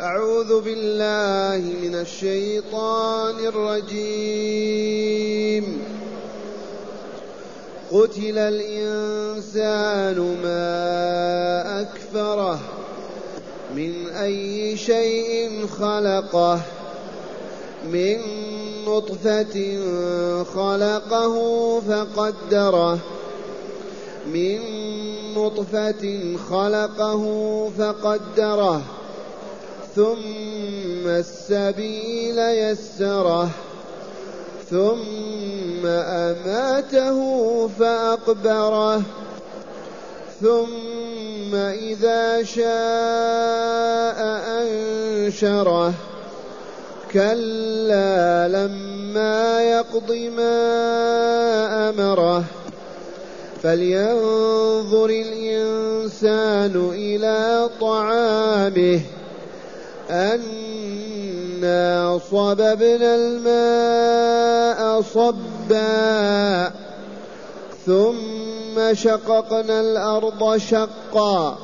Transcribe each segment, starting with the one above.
أعوذ بالله من الشيطان الرجيم. قتل الإنسان ما أكفره من أي شيء خلقه من نطفة خلقه فقدره من نطفة خلقه فقدره. ثم السبيل يسره ثم أماته فأقبره ثم إذا شاء أنشره. كلا لما يقض ما أمره. فلينظر الإنسان إلى طعامه. أنا صببنا الماء صبا ثم شققنا الأرض شقا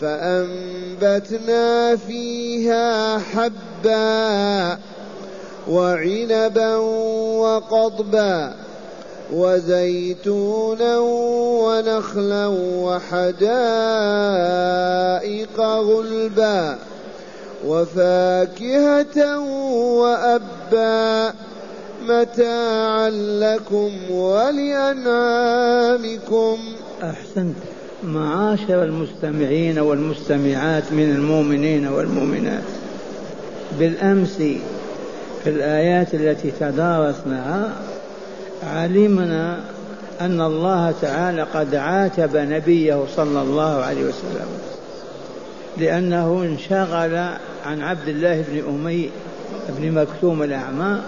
فأنبتنا فيها حبا وعنبا وقضبا وزيتونا ونخلا وحدائق غلبا وفاكهة وأبا متاعا لكم ولأنعامكم. أحسنت. معاشر المستمعين والمستمعات من المؤمنين والمؤمنات. بالأمس في الآيات التي تدارسناها علمنا أن الله تعالى قد عاتب نبيه صلى الله عليه وسلم. لأنه انشغل عن عبد الله بن أمي بن مكتوم الأعمى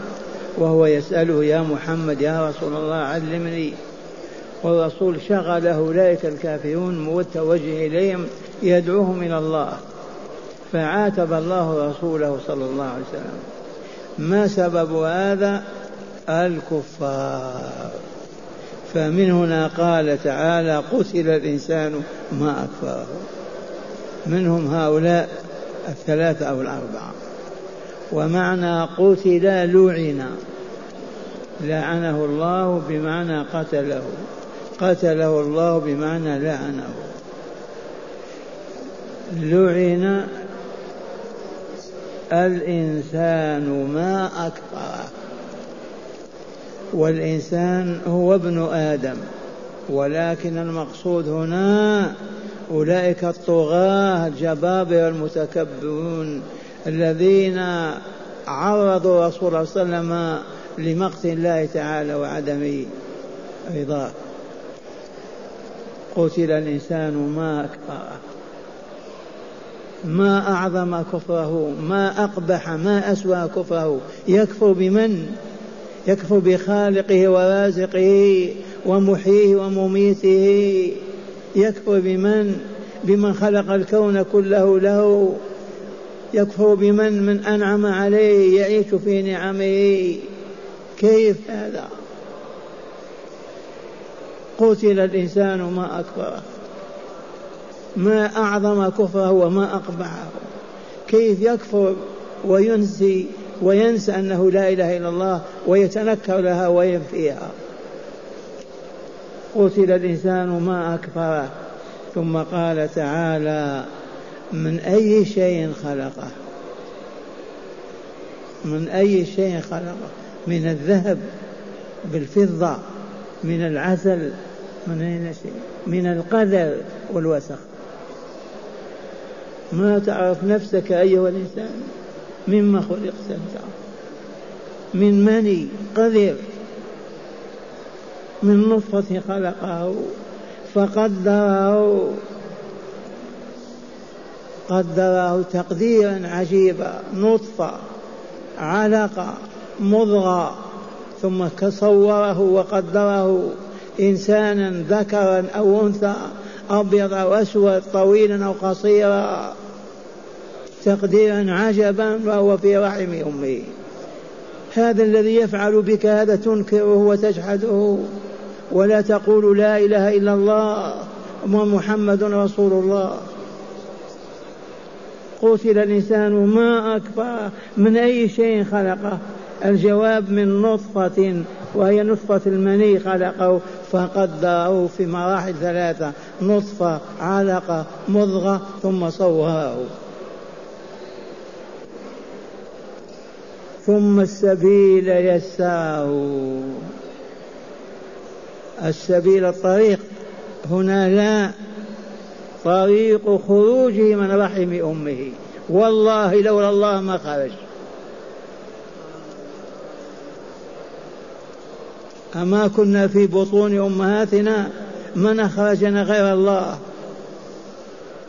وهو يسأله يا محمد يا رسول الله علمني. والرسول شغله أولئك الكافرون متوجه إليهم يدعوهم إلى الله. فعاتب الله رسوله صلى الله عليه وسلم. ما سبب هذا؟ الكفار. فمن هنا قال تعالى قتل الإنسان ما أكفره. منهم هؤلاء الثلاثة أو الأربعة. ومعنى قتل لعن لعنه الله بمعنى قتله قتله الله بمعنى لعنه. لعن الإنسان ما أكفره والإنسان هو ابن آدم ولكن المقصود هنا أولئك الطغاة الجبابرة المتكبرون الذين عرضوا رسول الله صلى الله عليه وسلم لمقت الله تعالى وعدم رضاه قتل الإنسان ما أكفره ما أعظم كفره ما أقبح ما أسوأ كفره. يكفر بمن؟ يكفر بخالقه ورازقه ومحييه ومميته. يكفر بمن بمن خلق الكون كله له يكفر بمن من أنعم عليه يعيش في نعمه. كيف هذا؟ قتل الإنسان ما أكفره. ما أعظم كفره وما أقبحه. كيف يكفر وينسي وينسى أنه لا إله إلا الله ويتنكر لها وينفيها قتل الإنسان ما أكفره ثم قال تعالى من أي شيء خلقه؟ من أي شيء خلقه؟ من الذهب بالفضة من العسل من أين شيء؟ من القدر والوسخ. ما تعرف نفسك أيها الإنسان؟ مما خلقت أنت. من مني؟ قذر من نطفة خلقه فقدره. قدره تقديرا عجيبا نطفة علقة مضغة ثم صوره وقدره إنسانا ذكرا أو أنثى أبيض أو أسود طويلا أو قصيرا. تقديرا عجبا وهو في رحم أمه. هذا الذي يفعل بك هذا تنكره وتجحده. ولا تقول لا إله إلا الله ومحمد رسول الله. قتل الإنسان ما أكبر من أي شيء خلقه. الجواب من نطفة وهي نطفة المني خلقه. فقدره في مراحل ثلاثة نطفة علقة مضغة ثم صوره ثم السبيل يساره السبيل الطريق هنا لا طريق خروجه من رحم أمه. والله لولا الله ما خرج. أما كنا في بطون أمهاتنا من أخرجنا غير الله؟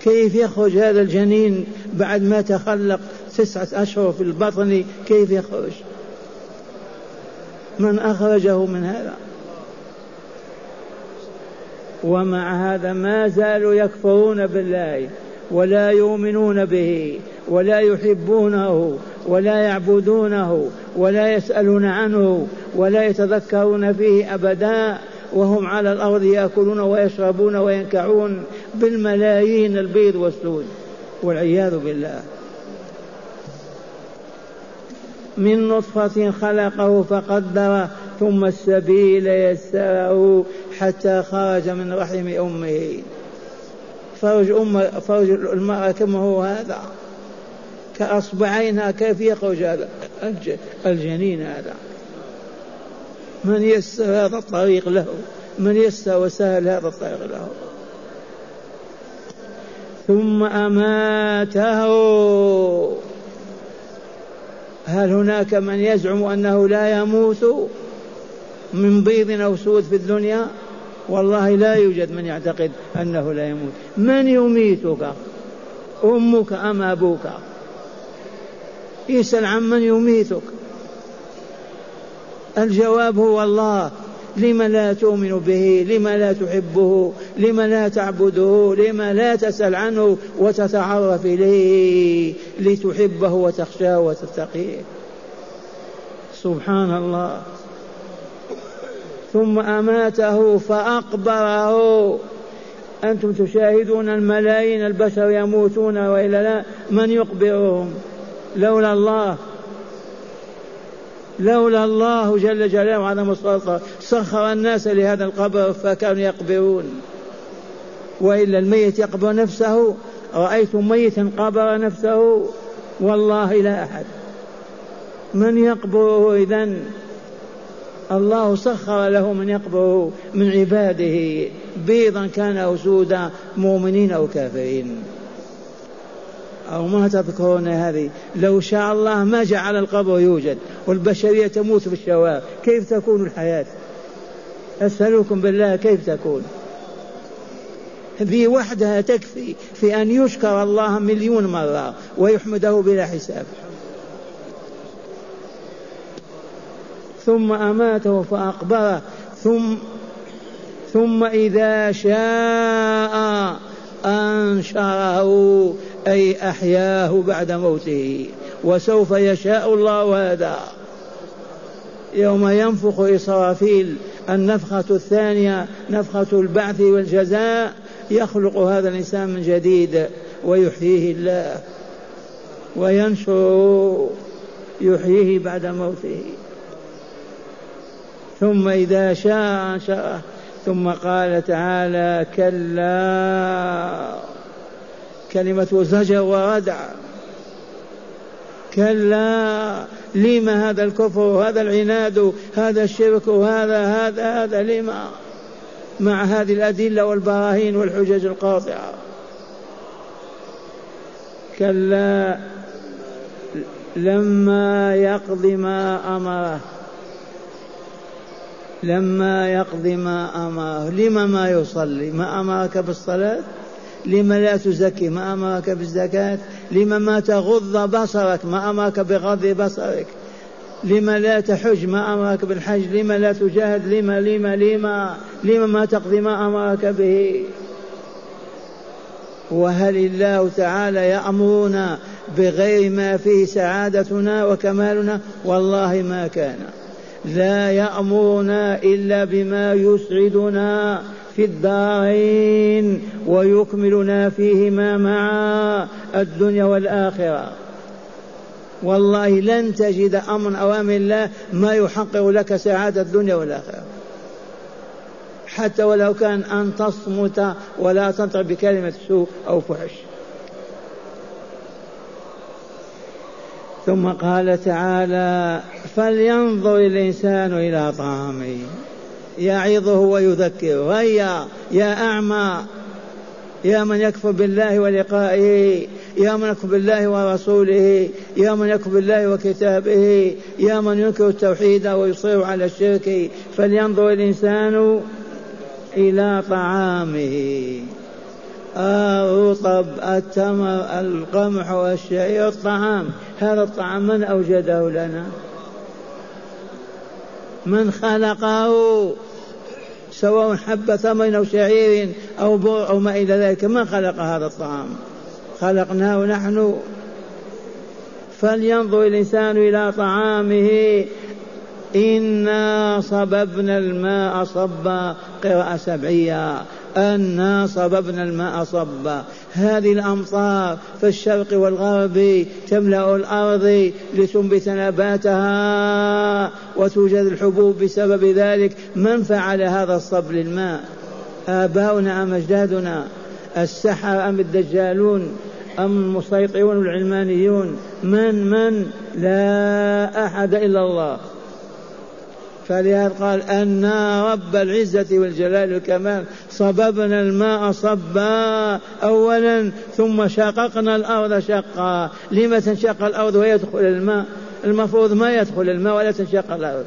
كيف يخرج هذا الجنين بعد ما تخلق تسعة أشهر في البطن؟ كيف يخرج؟ من أخرجه من هذا؟ ومع هذا ما زالوا يكفرون بالله ولا يؤمنون به ولا يحبونه ولا يعبدونه ولا يسألون عنه ولا يتذكرون فيه أبدا وهم على الأرض يأكلون ويشربون وينكعون بالملايين البيض والسود والعياذ بالله. من نطفة خلقه فقدره ثم السبيل يسره حتى خرج من رحم أمه. فرج أم فرج المرأة كما هو هذا. كأصبعينها كيف يخرج هذا؟ الجنين هذا. من يسر هذا الطريق له؟ من يسر وسهل هذا الطريق له. ثم أماته. هل هناك من يزعم أنه لا يموت من بيض أو سود في الدنيا؟ والله لا يوجد من يعتقد أنه لا يموت. من يميتك؟ أمك أم أبوك؟ يسأل عن من يميتك. الجواب هو الله. لم لا تؤمن به؟ لم لا تحبه؟ لم لا تعبده؟ لم لا تسأل عنه وتتعرف إليه؟ لتحبه وتخشاه وتتقيه. سبحان الله. ثم أماته فأقبره. أنتم تشاهدون الملايين البشر يموتون وإلا لا من يقبرهم؟ لولا الله. لولا الله جل جلاله وعظم السلطة سخر الناس لهذا القبر فكانوا يقبرون. وإلا الميت يقبر نفسه. رأيتم ميتا قبر نفسه؟ والله لا أحد. من يقبره إذن؟ الله سخر له من يقبره من عباده بيضا كان أو سودا مؤمنين أو كافرين. أو ما تذكرون هذه لو شاء الله ما جعل القبر يوجد والبشرية تموت في الشوارع كيف تكون الحياة؟ أسألكم بالله كيف تكون؟ ذي وحدها تكفي في أن يشكر الله مليون مرة ويحمده بلا حساب. ثم أماته فأقبره ثم ثم إذا شاء أنشره أي أحياه بعد موته. وسوف يشاء الله هذا. يوم ينفخ إسرافيل النفخة الثانية نفخة البعث والجزاء يخلق هذا الإنسان من جديد ويحييه الله. وينشر يحييه بعد موته. ثم إذا شاء أنشره ثم قال تعالى كلا. كلمة زجر وردع. كلا. لما هذا الكفر وهذا العناد هذا الشرك وهذا هذا هذا؟ لما؟ مع هذه الأدلة والبراهين والحجج القاطعة. كلا. لما يقض ما أمره. لما يقضي ما أمره لما ما يصلي؟ ما أمرك بالصلاة؟ لما لا تزكي؟ ما أمرك بالزكاة؟ لما ما تغض بصرك؟ ما أمرك بغض بصرك؟ لما لا تحج؟ ما أمرك بالحج؟ لما لا تجاهد؟ لما لما لما لما ما تقضي ما أمرك به؟ وهل الله تعالى يأمرنا بغير ما فيه سعادتنا وكمالنا؟ والله ما كان. لا يأمرنا إلا بما يسعدنا في الدارين ويكملنا فيهما مع الدنيا والآخرة. والله لن تجد أمر أوامر الله ما يحقق لك سعادة الدنيا والآخرة. حتى ولو كان أن تصمت ولا تنطق بكلمة سوء أو فحش. ثم قال تعالى فلينظر الإنسان إلى طعامه. يعظه ويذكره. هيا يا أعمى يا من يكفر بالله ولقائه يا من يكفر بالله ورسوله يا من يكفر بالله وكتابه يا من ينكر التوحيد ويصر على الشرك. فلينظر الإنسان إلى طعامه. الرطب التمر القمح والشعير الطعام. هذا الطعام من أوجده لنا؟ من خلقه سواء حب تمر أو شعير أو بر أو ما إلى ذلك من خلق هذا الطعام؟ خلقناه نحن. فلينظر الإنسان إلى طعامه. إنا صببنا الماء صبا. قراءة سبعية. أنا صببنا الماء صبا. هذه الأمطار في الشرق والغرب تملأ الأرض لتنبت نباتها وتوجد الحبوب بسبب ذلك. من فعل هذا الصب للماء؟ آباؤنا أم أجدادنا؟ السحر أم الدجالون؟ أم المسيطرون العلمانيون؟ من من؟ لا أحد إلا الله. فلهذا قال أن رب العزة والجلال والكمال صببنا الماء صبا أولا ثم شققنا الأرض شقا. لما تنشق الأرض ويدخل الماء؟ المفروض ما يدخل الماء ولا تنشق الأرض.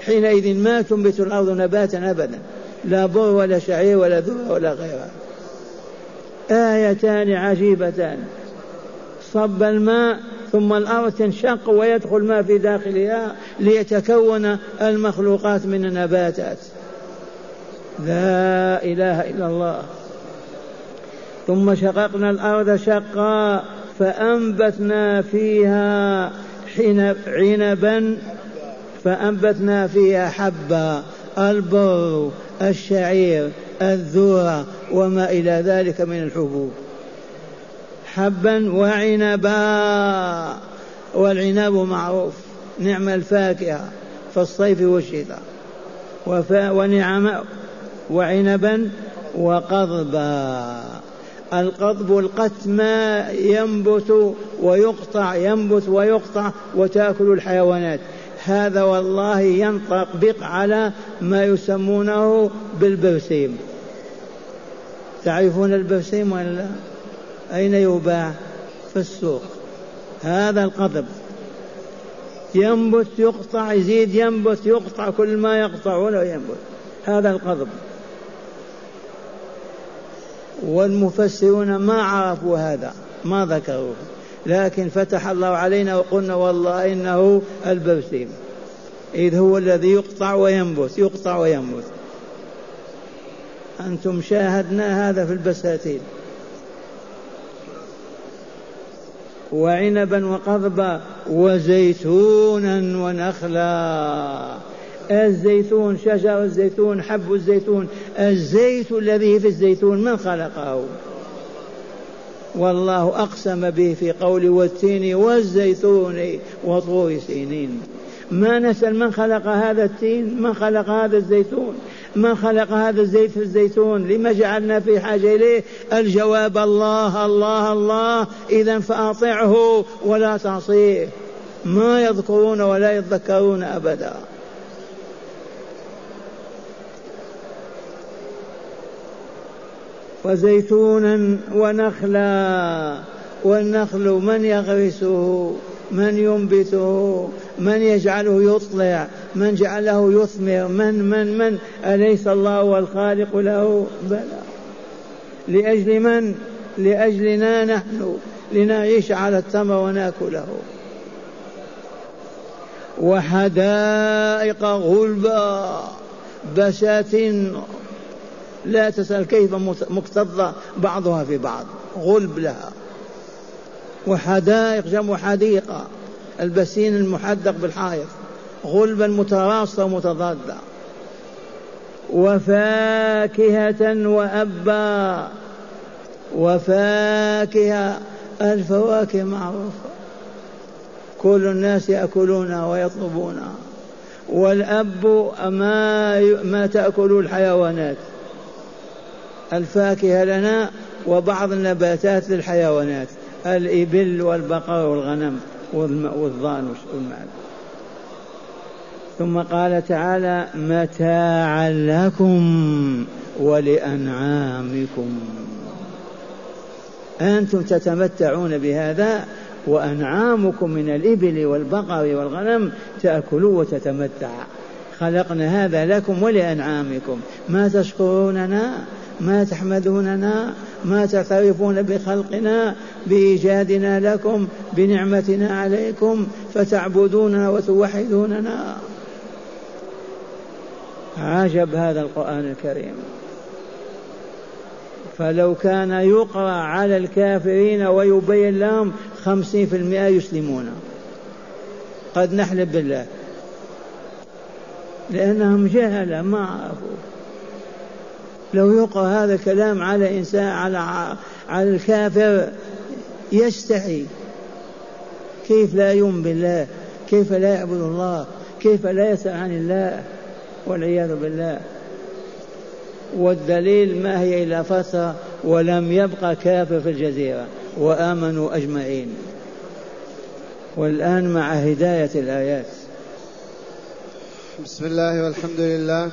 حينئذ ما تنبت الأرض نباتا أبدا لا بر ولا شعير ولا ذرة ولا غيرها. آيتان عجيبتان. صب الماء ثم الأرض تنشق ويدخل ما في داخلها ليتكون المخلوقات من النباتات. لا إله إلا الله. ثم شققنا الأرض شقا فأنبتنا فيها عنبا فأنبتنا فيها حبا البر الشعير الذرة وما إلى ذلك من الحبوب. حبا وعنبا والعنب معروف نعم الفاكهة في الصيف والشتاء ونعم وعنبا وقضبا. القضب القتم ينبت ويقطع ينبت ويقطع وتأكل الحيوانات. هذا والله ينطبق على ما يسمونه بالبرسيم. تعرفون البرسيم ولا لا؟ أين يباع في السوق؟ هذا القضب. ينبت يقطع يزيد ينبت يقطع كل ما يقطع ولا ينبت هذا القضب. والمفسرون ما عرفوا هذا ما ذكروه. لكن فتح الله علينا وقلنا والله إنه البرسيم إذ هو الذي يقطع وينبت يقطع وينبت. أنتم شاهدنا هذا في البساتين. وعنبا وقضبا وزيتونا ونخلا. الزيتون شجر الزيتون حب الزيتون الزيت الذي في الزيتون من خلقه؟ والله أقسم به في قول والتين والزيتون وطور سينين. ما نسأل من خلق هذا التين؟ من خلق هذا الزيتون؟ من خلق هذا الزيت في الزيتون؟ لما جعلنا في حاجة إليه؟ الجواب الله الله الله. إذا فأطعه ولا تعصيه. ما يذكرون ولا يتذكرون أبدا. وزيتونا ونخلا. والنخل من يغرسه؟ من ينبته من يجعله يطلع؟ من جعله يثمر؟ من من من؟ أليس الله هو الخالق له؟ بلى. لأجل من؟ لأجلنا نحن لنعيش على التمر ونأكله. وحدائق غلبا بساتين لا تسأل كيف مكتظة بعضها في بعض غلب لها. وحدائق جمع حديقة. البسين المحدق بالحائط. غلبا متراصة ومتضادة. وفاكهة وأبا. وفاكهة. الفواكه معروفة. كل الناس يأكلونها ويطلبونها. والأب ما ما تأكل الحيوانات. الفاكهة لنا وبعض النباتات للحيوانات. الإبل والبقر والغنم والضان والمعز ثم قال تعالى متاعا لكم ولأنعامكم. أنتم تتمتعون بهذا وأنعامكم من الإبل والبقر والغنم تأكلوا وتتمتع. خلقنا هذا لكم ولأنعامكم. ما تشكروننا؟ ما تحمدوننا ما تعترفون بخلقنا بإيجادنا لكم بنعمتنا عليكم فتعبدوننا وتوحدوننا. عجب هذا القرآن الكريم. فلو كان يقرأ على الكافرين ويبين لهم خمسين في المئة يسلمون. قد نحلف بالله. لأنهم جهلة ما عرفوا لو يقرأ هذا الكلام على إنسان على على الكافر يستحي. كيف لا يؤمن بالله؟ كيف لا يعبد الله؟ كيف لا يسأل عن الله؟ والعياذ بالله. والدليل ما هي إلا فترة ولم يبقى كافر في الجزيرة وآمنوا أجمعين. والآن مع هداية الآيات. بسم الله والحمد لله.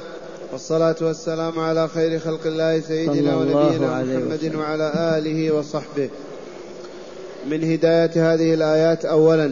والصلاة والسلام على خير خلق الله سيدنا ونبينا محمد وعلى آله وصحبه. من هداية هذه الآيات أولا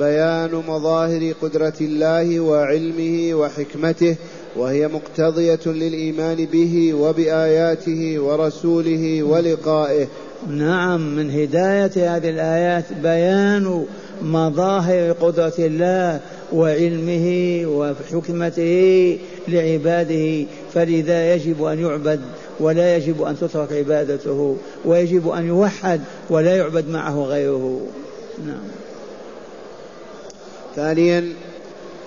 بيان مظاهر قدرة الله وعلمه وحكمته وهي مقتضية للإيمان به وبآياته ورسوله ولقائه. نعم من هداية هذه الآيات بيان مظاهر قدرة الله وعلمه وحكمته لعباده فلذا يجب أن يعبد ولا يجب أن تترك عبادته ويجب أن يوحد ولا يعبد معه غيره. نعم. ثانيا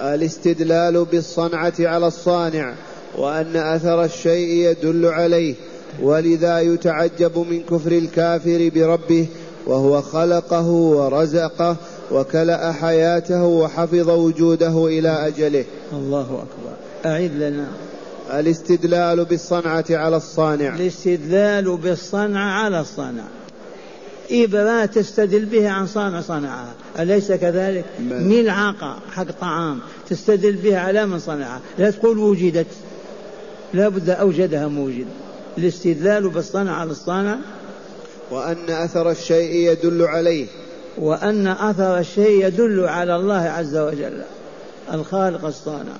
الاستدلال بالصنعة على الصانع وأن أثر الشيء يدل عليه ولذا يتعجب من كفر الكافر بربه وهو خلقه ورزقه وكلأ حياته وحفظ وجوده إلى أجله. الله أكبر. أعد لنا. الاستدلال بالصنعة على الصانع. الاستدلال بالصنعة على الصانع. إبرة تستدل به عن صانع صنعها. أليس كذلك؟ ملعقة حق طعام. تستدل بها على من صنعها. لا تقول وجدت. لا بد أوجدها موجد. الاستدلال بالصنع على الصانع. وأن أثر الشيء يدل عليه. وأن أثر الشيء يدل على الله عز وجل. الخالق الصانع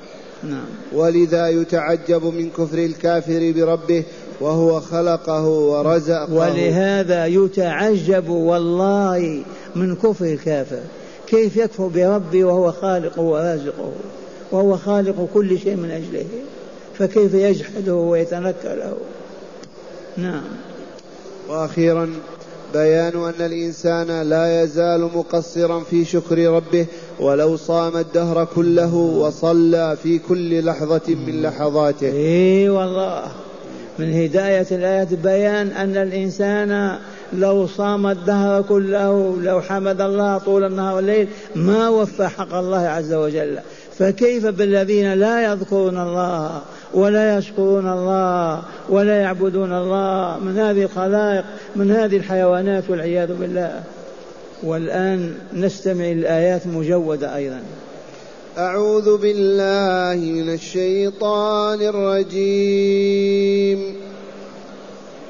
نعم. ولذا يتعجب من كفر الكافر بربه وهو خلقه ورزقه. ولهذا يتعجب والله من كفر الكافر. كيف يكفر بربي وهو خالقه ورازقه؟ وهو خالق كل شيء من أجله. فكيف يجحده ويتنكر له نعم. وأخيرا بيان أن الإنسان لا يزال مقصرا في شكر ربه ولو صام الدهر كله وصلى في كل لحظة من لحظاته. إي والله. من هداية الآيات بيان أن الإنسان لو صام الدهر كله لو حمد الله طول النهار والليل ما وفى حق الله عز وجل. فكيف بالذين لا يذكرون الله؟ ولا يشكرون الله ولا يعبدون الله. من هذه الخلائق من هذه الحيوانات والعياذ بالله. والآن نستمع الآيات مجودة أيضا. أعوذ بالله من الشيطان الرجيم.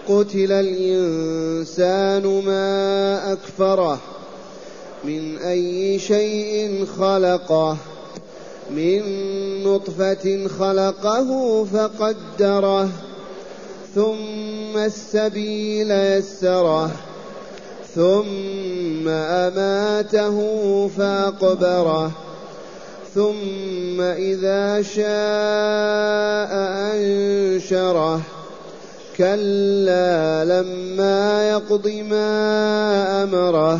قتل الإنسان ما أكفره من أي شيء خلقه. من نطفة خلقه فقدره ثم السبيل يسره ثم أماته فأقبره ثم إذا شاء أنشره. كلا لما يقض ما أمره.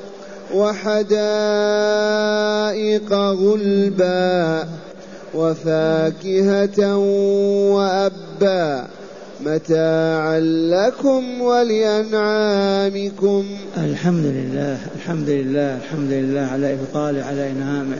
وحدائق غلبا وفاكهة وأبا متاعا لكم ولأنعامكم. الحمد لله الحمد لله الحمد لله على إفضاله على إنعامه.